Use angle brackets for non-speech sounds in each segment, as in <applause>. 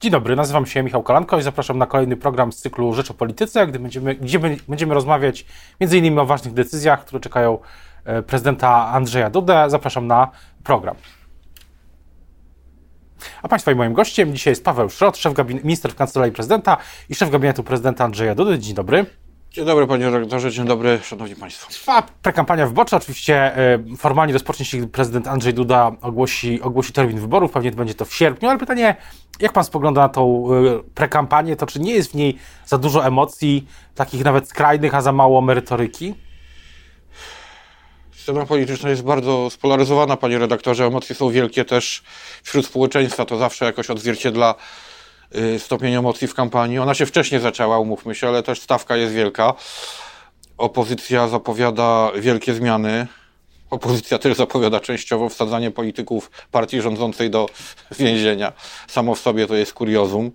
Dzień dobry, nazywam się Michał Kolanko i zapraszam na kolejny program z cyklu Rzecz o Polityce, gdy będziemy, gdzie będziemy rozmawiać m.in. o ważnych decyzjach, które czekają e, prezydenta Andrzeja Dudę. Zapraszam na program. A Państwa i moim gościem dzisiaj jest Paweł Szrot, szef minister w Kancelarii Prezydenta i szef gabinetu prezydenta Andrzeja Dudy. Dzień dobry. Dzień dobry panie redaktorze, dzień dobry szanowni państwo. Trwa prekampania wyborcza, oczywiście e, formalnie rozpocznie się, gdy prezydent Andrzej Duda ogłosi, ogłosi termin wyborów, pewnie będzie to w sierpniu, ale pytanie, jak pan spogląda na tą e, prekampanię, to czy nie jest w niej za dużo emocji, takich nawet skrajnych, a za mało merytoryki? Scena polityczna jest bardzo spolaryzowana, panie redaktorze, emocje są wielkie też wśród społeczeństwa, to zawsze jakoś odzwierciedla stopień emocji w kampanii. Ona się wcześniej zaczęła, umówmy się, ale też stawka jest wielka. Opozycja zapowiada wielkie zmiany. Opozycja też zapowiada częściowo wsadzanie polityków partii rządzącej do <laughs> więzienia. Samo w sobie to jest kuriozum.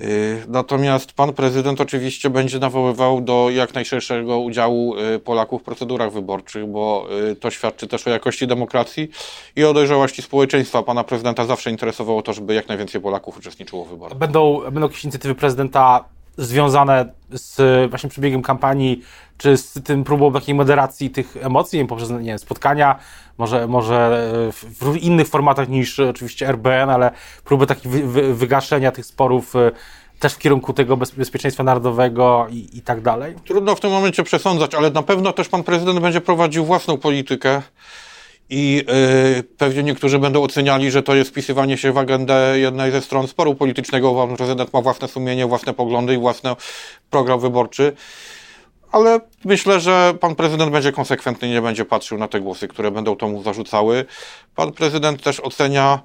Y, natomiast pan prezydent oczywiście będzie nawoływał do jak najszerszego udziału y, Polaków w procedurach wyborczych, bo y, to świadczy też o jakości demokracji i o dojrzałości społeczeństwa. Pana prezydenta zawsze interesowało to, żeby jak najwięcej Polaków uczestniczyło w wyborach. Będą, będą jakieś inicjatywy prezydenta związane z właśnie przebiegiem kampanii, czy z tym próbą takiej moderacji tych emocji, poprzez nie wiem, spotkania, może, może w innych formatach niż oczywiście RBN, ale próby takiego wy, wy, wygaszenia tych sporów y, też w kierunku tego bezpieczeństwa narodowego i, i tak dalej? Trudno w tym momencie przesądzać, ale na pewno też pan prezydent będzie prowadził własną politykę. I yy, pewnie niektórzy będą oceniali, że to jest wpisywanie się w agendę jednej ze stron sporu politycznego. Pan prezydent ma własne sumienie, własne poglądy i własny program wyborczy. Ale myślę, że pan prezydent będzie konsekwentny i nie będzie patrzył na te głosy, które będą to mu zarzucały. Pan prezydent też ocenia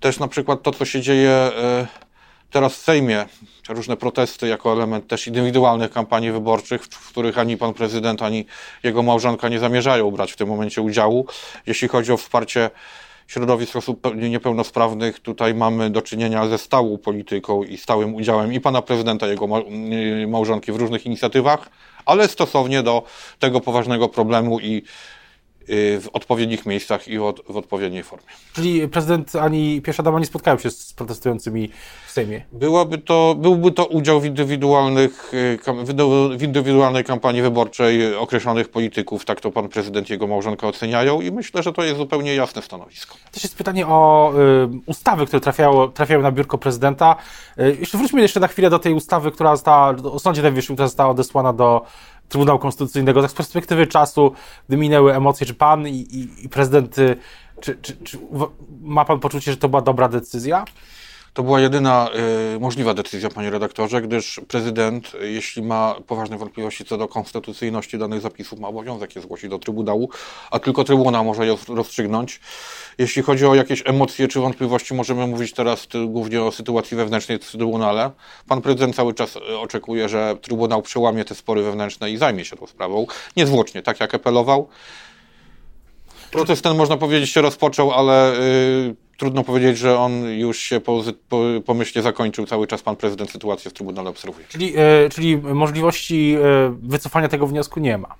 też na przykład to, co się dzieje yy, teraz w Sejmie, różne protesty jako element też indywidualnych kampanii wyborczych, w których ani pan prezydent, ani jego małżonka nie zamierzają brać w tym momencie udziału. Jeśli chodzi o wsparcie środowisk osób niepełnosprawnych, tutaj mamy do czynienia ze stałą polityką i stałym udziałem i pana prezydenta, jego małżonki w różnych inicjatywach, ale stosownie do tego poważnego problemu i Y, w odpowiednich miejscach i od, w odpowiedniej formie. Czyli prezydent ani pierwsza dama nie spotkają się z protestującymi w Sejmie? Byłaby to, byłby to udział w, indywidualnych, y, w indywidualnej kampanii wyborczej określonych polityków, tak to pan prezydent i jego małżonka oceniają i myślę, że to jest zupełnie jasne stanowisko. Też jest pytanie o y, ustawy, które trafiało, trafiają na biurko prezydenta. Y, jeszcze wróćmy jeszcze na chwilę do tej ustawy, która została, o Sądzie Najwyższym, która została odesłana do Trybunału Konstytucyjnego, tak z perspektywy czasu, gdy minęły emocje, czy pan i, i, i prezydent, y, czy, czy, czy, ma pan poczucie, że to była dobra decyzja? To była jedyna y, możliwa decyzja, panie redaktorze, gdyż prezydent, jeśli ma poważne wątpliwości co do konstytucyjności danych zapisów, ma obowiązek je zgłosić do Trybunału, a tylko Trybunał może je rozstrzygnąć. Jeśli chodzi o jakieś emocje czy wątpliwości, możemy mówić teraz głównie o sytuacji wewnętrznej w Trybunale. Pan prezydent cały czas y, oczekuje, że Trybunał przełamie te spory wewnętrzne i zajmie się tą sprawą, niezwłocznie, tak jak apelował. Proces ten, można powiedzieć, się rozpoczął, ale y, trudno powiedzieć, że on już się po, po, pomyślnie zakończył. Cały czas pan prezydent sytuację w Trybunale obserwuje. Czyli, e, czyli możliwości e, wycofania tego wniosku nie ma?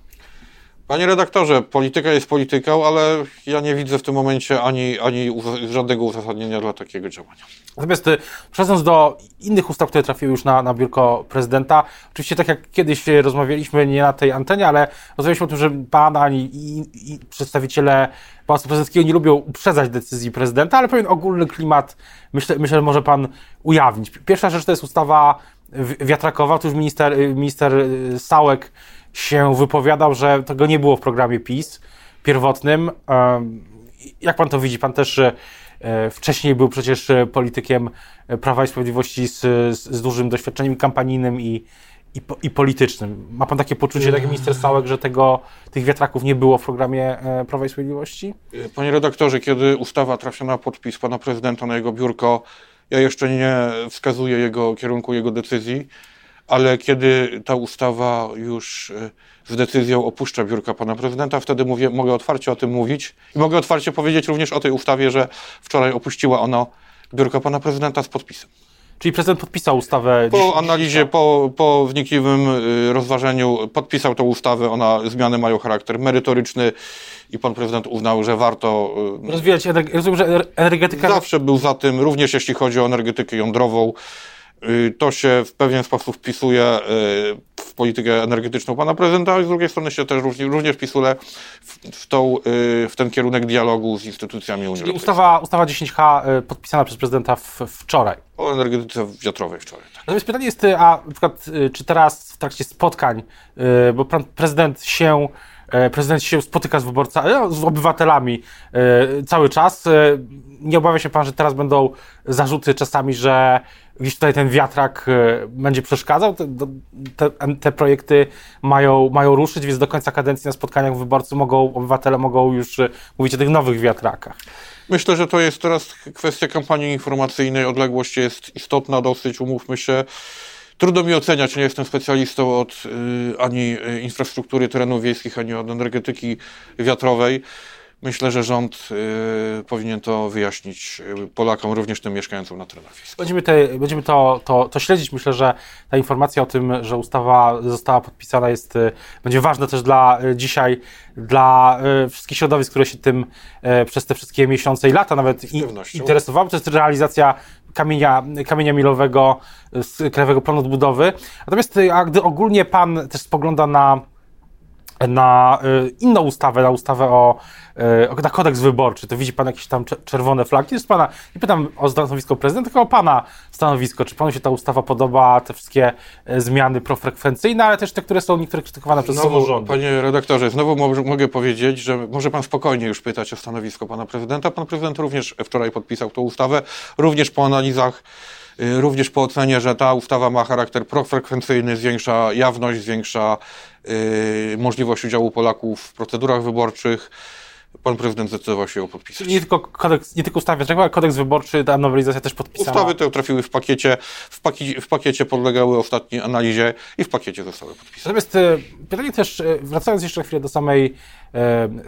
Panie redaktorze, polityka jest polityką, ale ja nie widzę w tym momencie ani, ani żadnego uzasadnienia dla takiego działania. Natomiast e, przechodząc do innych ustaw, które trafiły już na, na biurko prezydenta, oczywiście tak jak kiedyś rozmawialiśmy, nie na tej antenie, ale rozmawialiśmy o tym, że pan ani i, i przedstawiciele Pałacu Prezydenckiego nie lubią uprzedzać decyzji prezydenta, ale pewien ogólny klimat myślę, myślę że może pan ujawnić. Pierwsza rzecz to jest ustawa wiatrakowa, tu już minister, minister Sałek się wypowiadał, że tego nie było w programie PiS pierwotnym. Jak pan to widzi? Pan też e, wcześniej był przecież politykiem Prawa i Sprawiedliwości z, z dużym doświadczeniem kampanijnym i, i, i, politycznym. Ma pan takie poczucie, tak jak minister Sałek, że tego, tych wiatraków nie było w programie e, Prawa i Sprawiedliwości? Panie redaktorze, kiedy ustawa trafia na podpis pana prezydenta na jego biurko, ja jeszcze nie wskazuję jego kierunku, jego decyzji ale kiedy ta ustawa już e, z decyzją opuszcza biurka pana prezydenta, wtedy mówię, mogę otwarcie o tym mówić i mogę otwarcie powiedzieć również o tej ustawie, że wczoraj opuściła ona biurko pana prezydenta z podpisem. Czyli prezydent podpisał ustawę. Po analizie, po, po wnikliwym y, rozważeniu podpisał tę ustawę. Ona, zmiany mają charakter merytoryczny i pan prezydent uznał, że warto. y, Rozwijać energetykę. Zawsze był za tym, również jeśli chodzi o energetykę jądrową. Y, To się w pewien sposób wpisuje y, w politykę energetyczną pana prezydenta, a z drugiej strony się też również, również wpisuje w, tą, y, w ten kierunek dialogu z instytucjami Unii Czyli Europejskiej. ustawa, ustawa 10H y, podpisana przez prezydenta w, wczoraj. O energetyce wiatrowej wczoraj. Tak. Natomiast pytanie jest, a na przykład, czy teraz w trakcie spotkań, bo pan prezydent się, prezydent się spotyka z wyborcami, no, z obywatelami y, cały czas. Nie obawia się pan, że teraz będą zarzuty czasami, że gdzieś tutaj ten wiatrak będzie przeszkadzał? Te, te, te projekty mają, mają ruszyć, więc do końca kadencji na spotkaniach wyborcy mogą, obywatele mogą już mówić o tych nowych wiatrakach. Myślę, że to jest teraz kwestia kampanii informacyjnej. Odległość jest istotna dosyć, umówmy się. Trudno mi oceniać, nie jestem specjalistą od y, ani y, infrastruktury terenów wiejskich, ani od energetyki wiatrowej. Myślę, że rząd y, powinien to wyjaśnić y, Polakom, również tym mieszkającym na terenach wiejskich. Będziemy, te, będziemy to, to, to śledzić. Myślę, że ta informacja o tym, że ustawa została podpisana jest, y, będzie ważna też dla y, dzisiaj, dla wszystkich środowisk, które się tym przez te wszystkie miesiące i lata nawet i, interesowały. To jest realizacja kamienia, kamienia milowego z Krajowego Planu Odbudowy. Natomiast a gdy ogólnie pan też spogląda na na y, inną ustawę, na ustawę o, y, o na kodeks wyborczy, to widzi pan jakieś tam cze- czerwone flagi. Jest pana, nie pytam o stanowisko prezydenta, tylko o pana stanowisko. Czy panu się ta ustawa podoba, te wszystkie y, zmiany profrekwencyjne, ale też te, które są niektóre krytykowane przez Znowu, samorządy. panie redaktorze, znowu mo- mogę powiedzieć, że może pan spokojnie już pytać o stanowisko pana prezydenta. Pan prezydent również wczoraj podpisał tą ustawę, również po analizach, również po ocenie, że ta ustawa ma charakter profrekwencyjny, zwiększa jawność, zwiększa możliwość udziału Polaków w procedurach wyborczych. Pan prezydent zdecydował się ją podpisać. Nie tylko kodeks, nie tylko ustawa, ale kodeks wyborczy, ta nowelizacja też podpisana. Ustawy te trafiły w pakiecie, w, paki, w pakiecie podlegały ostatniej analizie i w pakiecie zostały podpisane. Natomiast e, pytanie też, e, wracając jeszcze chwilę do samej,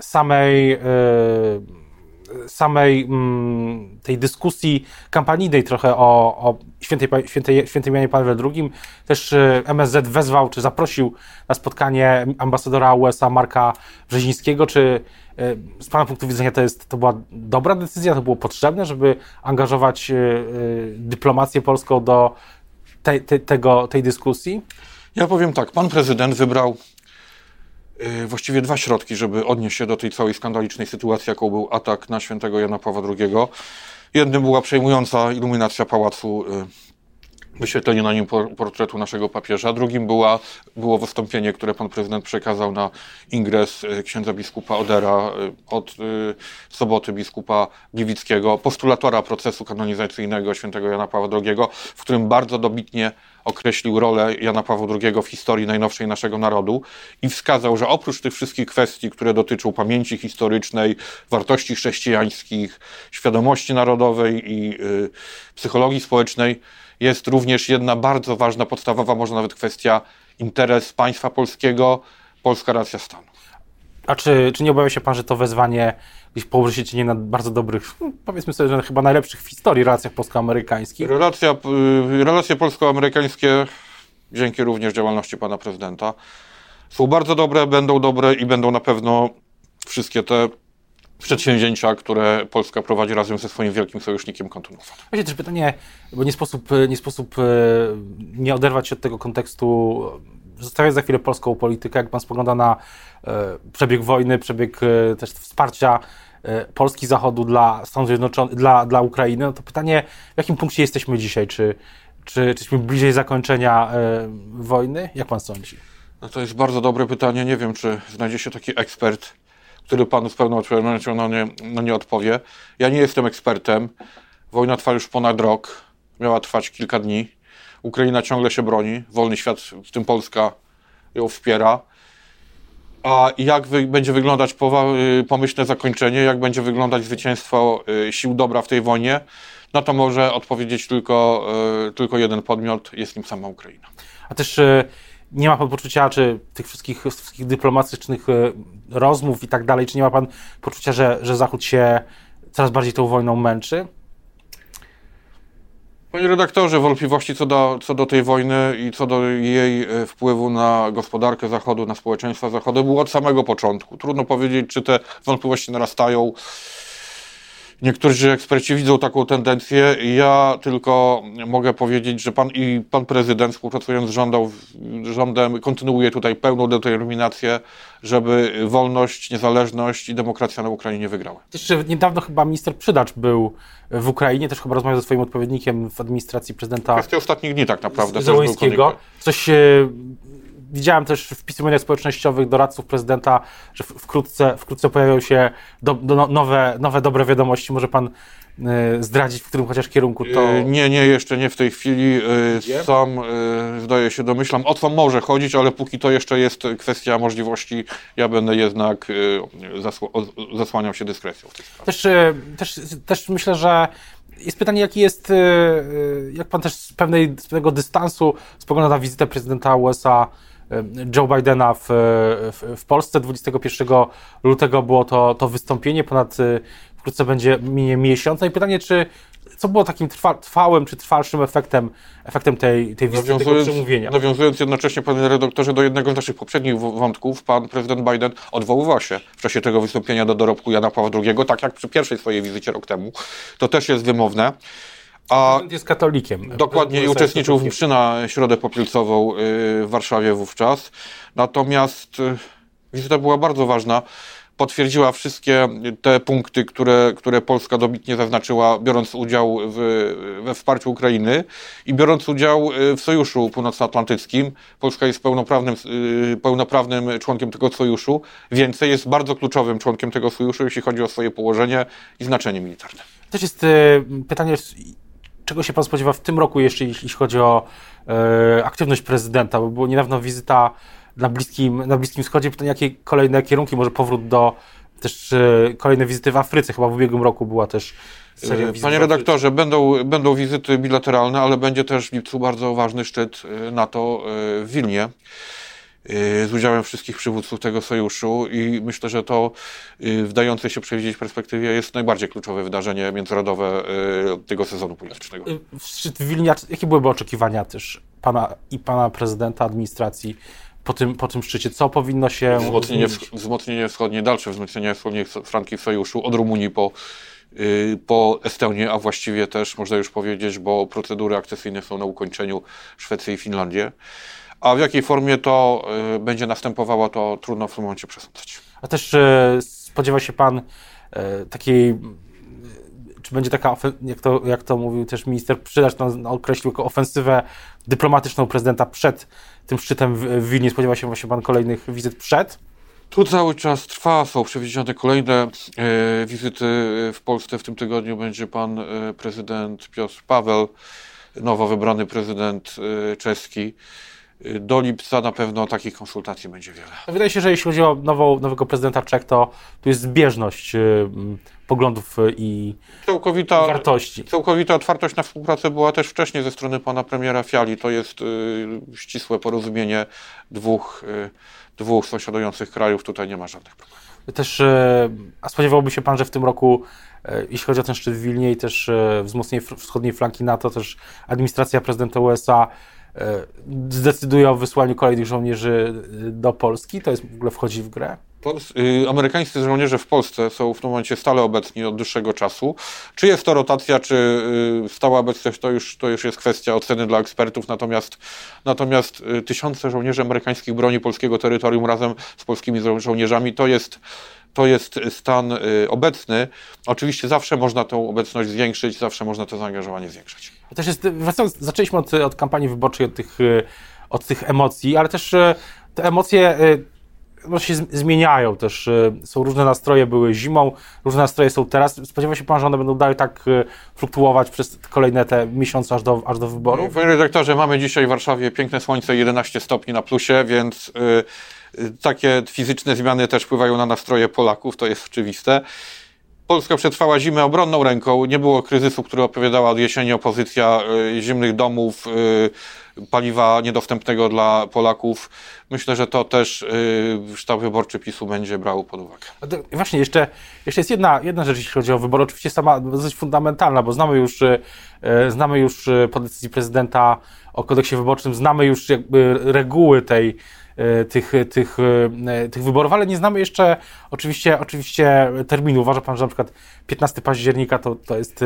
samej, samej mm, tej dyskusji kampanijnej trochę o, o świętej, świętej, świętym Janie Pawle II, też e, MSZ wezwał, czy zaprosił na spotkanie ambasadora USA Marka Brzezińskiego, czy e, z Pana punktu widzenia to, jest, to była dobra decyzja, to było potrzebne, żeby angażować e, dyplomację polską do tej, tej, tego, tej dyskusji? Ja powiem tak, pan prezydent wybrał y, właściwie dwa środki, żeby odnieść się do tej całej skandalicznej sytuacji, jaką był atak na świętego Jana Pawła II. Jednym była przejmująca iluminacja pałacu, y, wyświetlenie na nim por- portretu naszego papieża, drugim była, było wystąpienie, które pan prezydent przekazał na ingres y, księdza biskupa Odera y, od y, soboty biskupa Gliwickiego, postulatora procesu kanonizacyjnego świętego Jana Pawła II, w którym bardzo dobitnie określił rolę Jana Pawła II w historii najnowszej naszego narodu i wskazał, że oprócz tych wszystkich kwestii, które dotyczą pamięci historycznej, wartości chrześcijańskich, świadomości narodowej i y, psychologii społecznej, jest również jedna bardzo ważna, podstawowa, może nawet kwestia interes państwa polskiego, polska racja stanu. A czy, czy nie obawia się pan, że to wezwanie gdzieś położy się cienie na bardzo dobrych, no, powiedzmy sobie, że chyba najlepszych w historii relacjach polsko-amerykańskich? Relacja, y, relacje polsko-amerykańskie, dzięki również działalności pana prezydenta, są bardzo dobre, będą dobre i będą na pewno wszystkie te przedsięwzięcia, które Polska prowadzi razem ze swoim wielkim sojusznikiem kontynuowane. Właśnie też pytanie, bo nie sposób, nie sposób e, nie oderwać się od tego kontekstu, zostawiając za chwilę polską politykę, jak pan spogląda na e, przebieg wojny, przebieg e, też wsparcia Polski Zachodu dla Stanów Zjednoczonych, dla, dla Ukrainy, no to pytanie, w jakim punkcie jesteśmy dzisiaj? Czy, czy, czy jesteśmy bliżej zakończenia wojny? Jak pan sądzi? No to jest bardzo dobre pytanie. Nie wiem, czy znajdzie się taki ekspert, który panu z pełną odpowiedzialnością na nie, na nie odpowie. Ja nie jestem ekspertem. Wojna trwa już ponad rok. Miała trwać kilka dni. Ukraina ciągle się broni. Wolny świat, w tym Polska, ją wspiera. A jak wy, będzie wyglądać powa- y, pomyślne zakończenie, jak będzie wyglądać zwycięstwo y, sił dobra w tej wojnie, no to może odpowiedzieć tylko, y, tylko jeden podmiot, jest nim sama Ukraina. A też e, nie ma pan poczucia, czy tych wszystkich, wszystkich dyplomatycznych e, rozmów i tak dalej, czy nie ma pan poczucia, że, że Zachód się coraz bardziej tą wojną męczy? Panie redaktorze, wątpliwości co do, co do tej wojny i co do jej e, wpływu na gospodarkę Zachodu, na społeczeństwa Zachodu były od samego początku. Trudno powiedzieć, czy te wątpliwości narastają. Niektórzy eksperci widzą taką tendencję. Ja tylko mogę powiedzieć, że pan i pan prezydent, współpracując z rządą, rządem, kontynuuje tutaj pełną determinację, żeby wolność, niezależność i demokracja na Ukrainie wygrały. Też niedawno chyba minister Przydacz był w Ukrainie, też chyba rozmawiał ze swoim odpowiednikiem w administracji prezydenta. Kwestia ostatnich dni tak naprawdę. Zełęskiego. Coś widziałem też w mediach społecznościowych doradców prezydenta, że wkrótce, wkrótce pojawią się do, do no, nowe, nowe dobre wiadomości. Może pan y, zdradzić, w którym chociaż kierunku to... E, nie, nie, jeszcze nie w tej chwili. Y, sam y, zdaje się domyślam, o co może chodzić, ale póki to jeszcze jest kwestia możliwości, ja będę jednak zasł zasłaniał się dyskrecją. Też, też, też myślę, że jest pytanie, jaki jest, jak pan też z, pewnej, z pewnego dystansu spogląda na wizytę prezydenta USA Joe Bidena w, w, w, Polsce. 21 lutego było to, to wystąpienie, ponad y, wkrótce będzie minie miesiąc. No i pytanie, czy co było takim trwa, trwałym czy trwalszym efektem, efektem tej, tej wizyty, nawiązując, tego przemówienia? Nawiązując jednocześnie, panie redaktorze, do jednego z naszych poprzednich wątków, pan prezydent Biden odwoływał się w czasie tego wystąpienia do dorobku Jana Pawła II, tak jak przy pierwszej swojej wizycie rok temu. To też jest wymowne. A jest katolikiem. Dokładnie i uczestniczył w mszy na Środę Popielcową y, w Warszawie wówczas. Natomiast y, wizyta była bardzo ważna. Potwierdziła wszystkie te punkty, które, które Polska dobitnie zaznaczyła, biorąc udział w, we wsparciu Ukrainy i biorąc udział y, w Sojuszu Północnoatlantyckim. Polska jest pełnoprawnym, pełnoprawnym członkiem tego sojuszu. Więcej jest bardzo kluczowym członkiem tego sojuszu, jeśli chodzi o swoje położenie i znaczenie militarne. Też jest pytanie, czego się pan spodziewa w tym roku jeszcze, jeśli chodzi o e, aktywność prezydenta? Bo była niedawno wizyta na Bliskim, na Bliskim Wschodzie. Pytanie, jakie kolejne kierunki, może powrót do też e, kolejne wizyty w Afryce. Chyba w ubiegłym roku była też seria wizyt. Panie redaktorze, będą, będą wizyty bilateralne, ale będzie też w lipcu bardzo ważny szczyt e, NATO e, w Wilnie. Y, z udziałem wszystkich przywódców tego sojuszu i myślę, że to y, w dającej się przewidzieć perspektywie jest najbardziej kluczowe wydarzenie międzynarodowe y, tego sezonu politycznego. Szczyt w Wilnie, jakie byłyby oczekiwania też pana i pana prezydenta administracji po tym, po tym szczycie? Co powinno się wzmocnienie, wzmocnienie wschodnie, dalsze wzmocnienie wschodniej flanki sojuszu od Rumunii po po Estonię, a właściwie też można już powiedzieć, bo procedury akcesyjne są na ukończeniu Szwecji i Finlandię. A w jakiej formie to y, będzie następowało, to trudno w tym momencie przesądzać. A też y, spodziewa się Pan y, takiej czy będzie taka, jak to, jak to mówił też minister Przydacz, to określił jako ofensywę dyplomatyczną prezydenta przed tym szczytem w Wilnie. Spodziewa się właśnie pan kolejnych wizyt przed? Tu cały czas trwa, są przewidziane kolejne e, wizyty w Polsce. W tym tygodniu będzie pan e, prezydent Piotr Paweł, nowo wybrany prezydent e, czeski do lipca na pewno takich konsultacji będzie wiele. Wydaje się, że jeśli chodzi o nową, nowego prezydenta Czech, to tu jest zbieżność y, poglądów i, całkowita, wartości. Całkowita otwartość na współpracę była też wcześniej ze strony pana premiera Fiali. To jest y, ścisłe porozumienie dwóch, y, dwóch sąsiadujących krajów. Tutaj nie ma żadnych problemów. Też, y, a spodziewałby się pan, że w tym roku y, jeśli chodzi o ten szczyt w Wilnie i też y, wzmocnienie wschodniej flanki NATO, też administracja prezydenta USA zdecyduje o wysłaniu kolejnych żołnierzy e, do Polski? To jest w ogóle wchodzi w grę? Pols y, amerykańscy żołnierze w Polsce są w tym momencie stale obecni od dłuższego czasu. Czy jest to rotacja, czy y, stała obecność, to już, to już jest kwestia oceny dla ekspertów. Natomiast, natomiast y, tysiące żołnierzy amerykańskich broni polskiego terytorium razem z polskimi żołnierzami to jest to jest stan obecny. Oczywiście zawsze można tą obecność zwiększyć, zawsze można to zaangażowanie zwiększyć. Też jest, wracając, zaczęliśmy od, od kampanii wyborczej, od tych, y, od tych emocji, ale też y, te emocje no, się zmieniają też. Są różne nastroje, były zimą, różne nastroje są teraz. Spodziewa się pan, że one będą dalej tak fluktuować przez kolejne te miesiące aż do, aż do wyborów? Panie redaktorze, mamy dzisiaj w Warszawie piękne słońce, 11 stopni na plusie, więc y, takie fizyczne zmiany też wpływają na nastroje Polaków, to jest oczywiste. Polska przetrwała zimę obronną ręką. Nie było kryzysu, który opowiadała od jesieni opozycja y, zimnych domów, y, paliwa niedostępnego dla Polaków. Myślę, że to też yy, sztab wyborczy PiSu będzie brał pod uwagę. Właśnie, jeszcze, jeszcze jest jedna, jedna rzecz, jeśli chodzi o wybory, oczywiście sama dosyć fundamentalna, bo znamy już, znamy już po decyzji prezydenta o kodeksie wyborczym, znamy już jakby reguły tej, tych, tych, tych wyborów, ale nie znamy jeszcze oczywiście, oczywiście terminu. Uważa pan, że na przykład 15 października to, to jest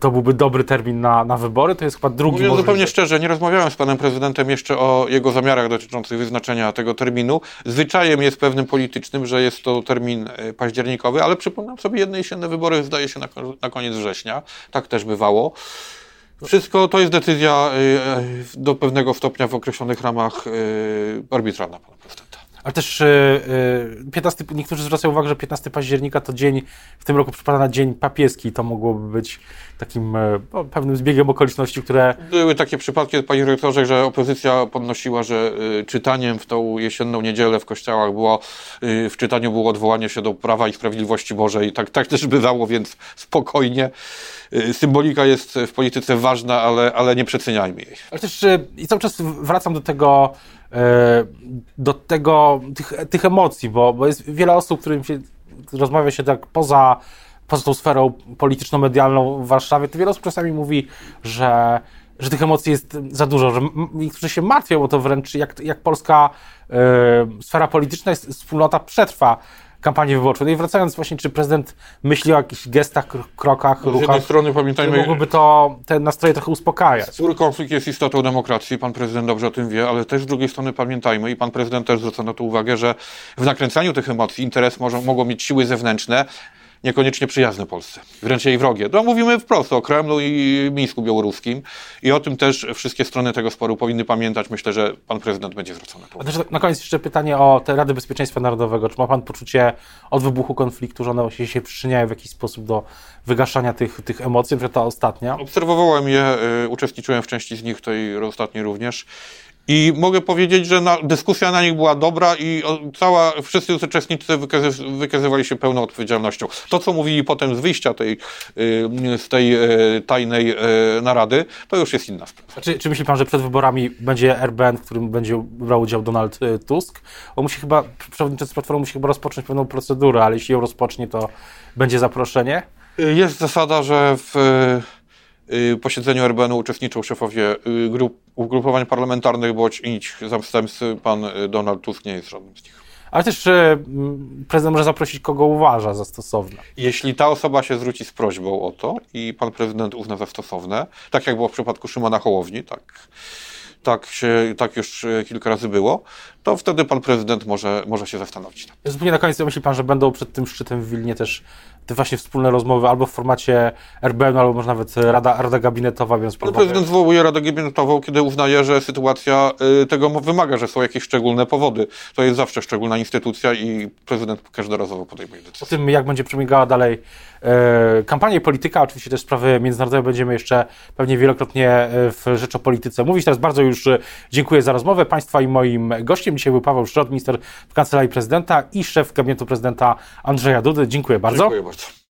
to byłby dobry termin na, na wybory, to jest chyba drugi Mówiąc zupełnie szczerze, nie rozmawiałem z panem prezydentem jeszcze o jego zamiarach dotyczących wyznaczenia tego terminu. Zwyczajem jest pewnym politycznym, że jest to termin e, październikowy, ale przypominam sobie, jedne jesienne wybory zdaje się na, na koniec września. Tak też bywało. Wszystko to jest decyzja e, e, do pewnego stopnia w określonych ramach arbitralna pana prezydenta. Ale też 15, e, e, niektórzy zwracają uwagę, że 15 października to dzień, w tym roku przypada na dzień papieski. To mogłoby być takim e, no, pewnym zbiegiem okoliczności, które... Były takie przypadki, panie rektorze, że opozycja podnosiła, że czytaniem w tą jesienną niedzielę w kościołach było, w czytaniu było odwołanie się do Prawa i Sprawiedliwości Bożej. Tak, tak też bywało, więc spokojnie. Symbolika jest w polityce ważna, ale, ale nie przeceniajmy jej. Ale też i cały czas wracam do tego do tego, tych, tych emocji, bo, bo jest wiele osób, którym się rozmawia się tak poza, poza tą sferą polityczno-medialną w Warszawie, to wiele osób czasami mówi, że że tych emocji jest za dużo, że niektórzy się martwią o to wręcz, jak, jak polska y, sfera polityczna, jest, wspólnota przetrwa kampanii wyborczej. No i wracając właśnie, czy prezydent myśli o jakichś gestach, krokach, ruchach? Z jednej strony pamiętajmy... Mogłoby to te nastroje trochę uspokajać. Spór konflikt jest istotą demokracji, pan prezydent dobrze o tym wie, ale też z drugiej strony pamiętajmy i pan prezydent też zwraca na to uwagę, że w nakręcaniu tych emocji interes może, mogą mieć siły zewnętrzne, niekoniecznie przyjazne Polsce, wręcz jej wrogie. To mówimy wprost o Kremlu i Mińsku Białoruskim i o tym też wszystkie strony tego sporu powinny pamiętać. Myślę, że pan prezydent będzie zwracał na to uwagę. Na koniec jeszcze pytanie o te Rady Bezpieczeństwa Narodowego. Czy ma pan poczucie od wybuchu konfliktu, że one się, się przyczyniają w jakiś sposób do wygaszania tych, tych emocji, że ta ostatnia? Obserwowałem je, y, uczestniczyłem w części z nich, tej ostatniej również i mogę powiedzieć, że na, dyskusja na nich była dobra i cała, wszyscy uczestnicy wykazy, wykazywali się pełną odpowiedzialnością. To, co mówili potem z wyjścia tej, y, z tej y, tajnej y, narady, to już jest inna sprawa. Czy, czy myśli pan, że przed wyborami będzie RBN, w którym będzie brał udział Donald Tusk? On musi chyba, przewodniczący Platformy musi chyba rozpocząć pewną procedurę, ale jeśli ją rozpocznie, to będzie zaproszenie? Jest zasada, że w posiedzeniu RBN-u uczestniczą szefowie y, grup, ugrupowań parlamentarnych bądź innych zastępcy. Pan y, Donald Tusk nie jest żadnym z nich. Ale też prezydent może zaprosić, kogo uważa za stosowne. Jeśli ta osoba się zwróci z prośbą o to i pan prezydent uzna za stosowne, tak jak było w przypadku Szymona Hołowni, tak, tak, się, tak już kilka razy było, to wtedy pan prezydent może, może się zastanowić. Zupełnie na koniec, myśli pan, że będą przed tym szczytem w Wilnie też te właśnie wspólne rozmowy albo w formacie RBN, albo może nawet Rada, Rada Gabinetowa, więc... Pan prezydent zwołuje Radę Gabinetową, kiedy uznaje, że sytuacja y, tego wymaga, że są jakieś szczególne powody. To jest zawsze szczególna instytucja i prezydent każdorazowo podejmuje decyzję. O tym, jak będzie przebiegała dalej e, kampania polityka, oczywiście też sprawy międzynarodowe będziemy jeszcze pewnie wielokrotnie e, w Rzeczopolityce mówić. Teraz bardzo już e, dziękuję za rozmowę Państwa i moim gościem. Dzisiaj był Paweł Szrot, minister w Kancelarii Prezydenta i szef gabinetu prezydenta Andrzeja Dudy. Dziękuję bardzo. Dziękuję bardzo.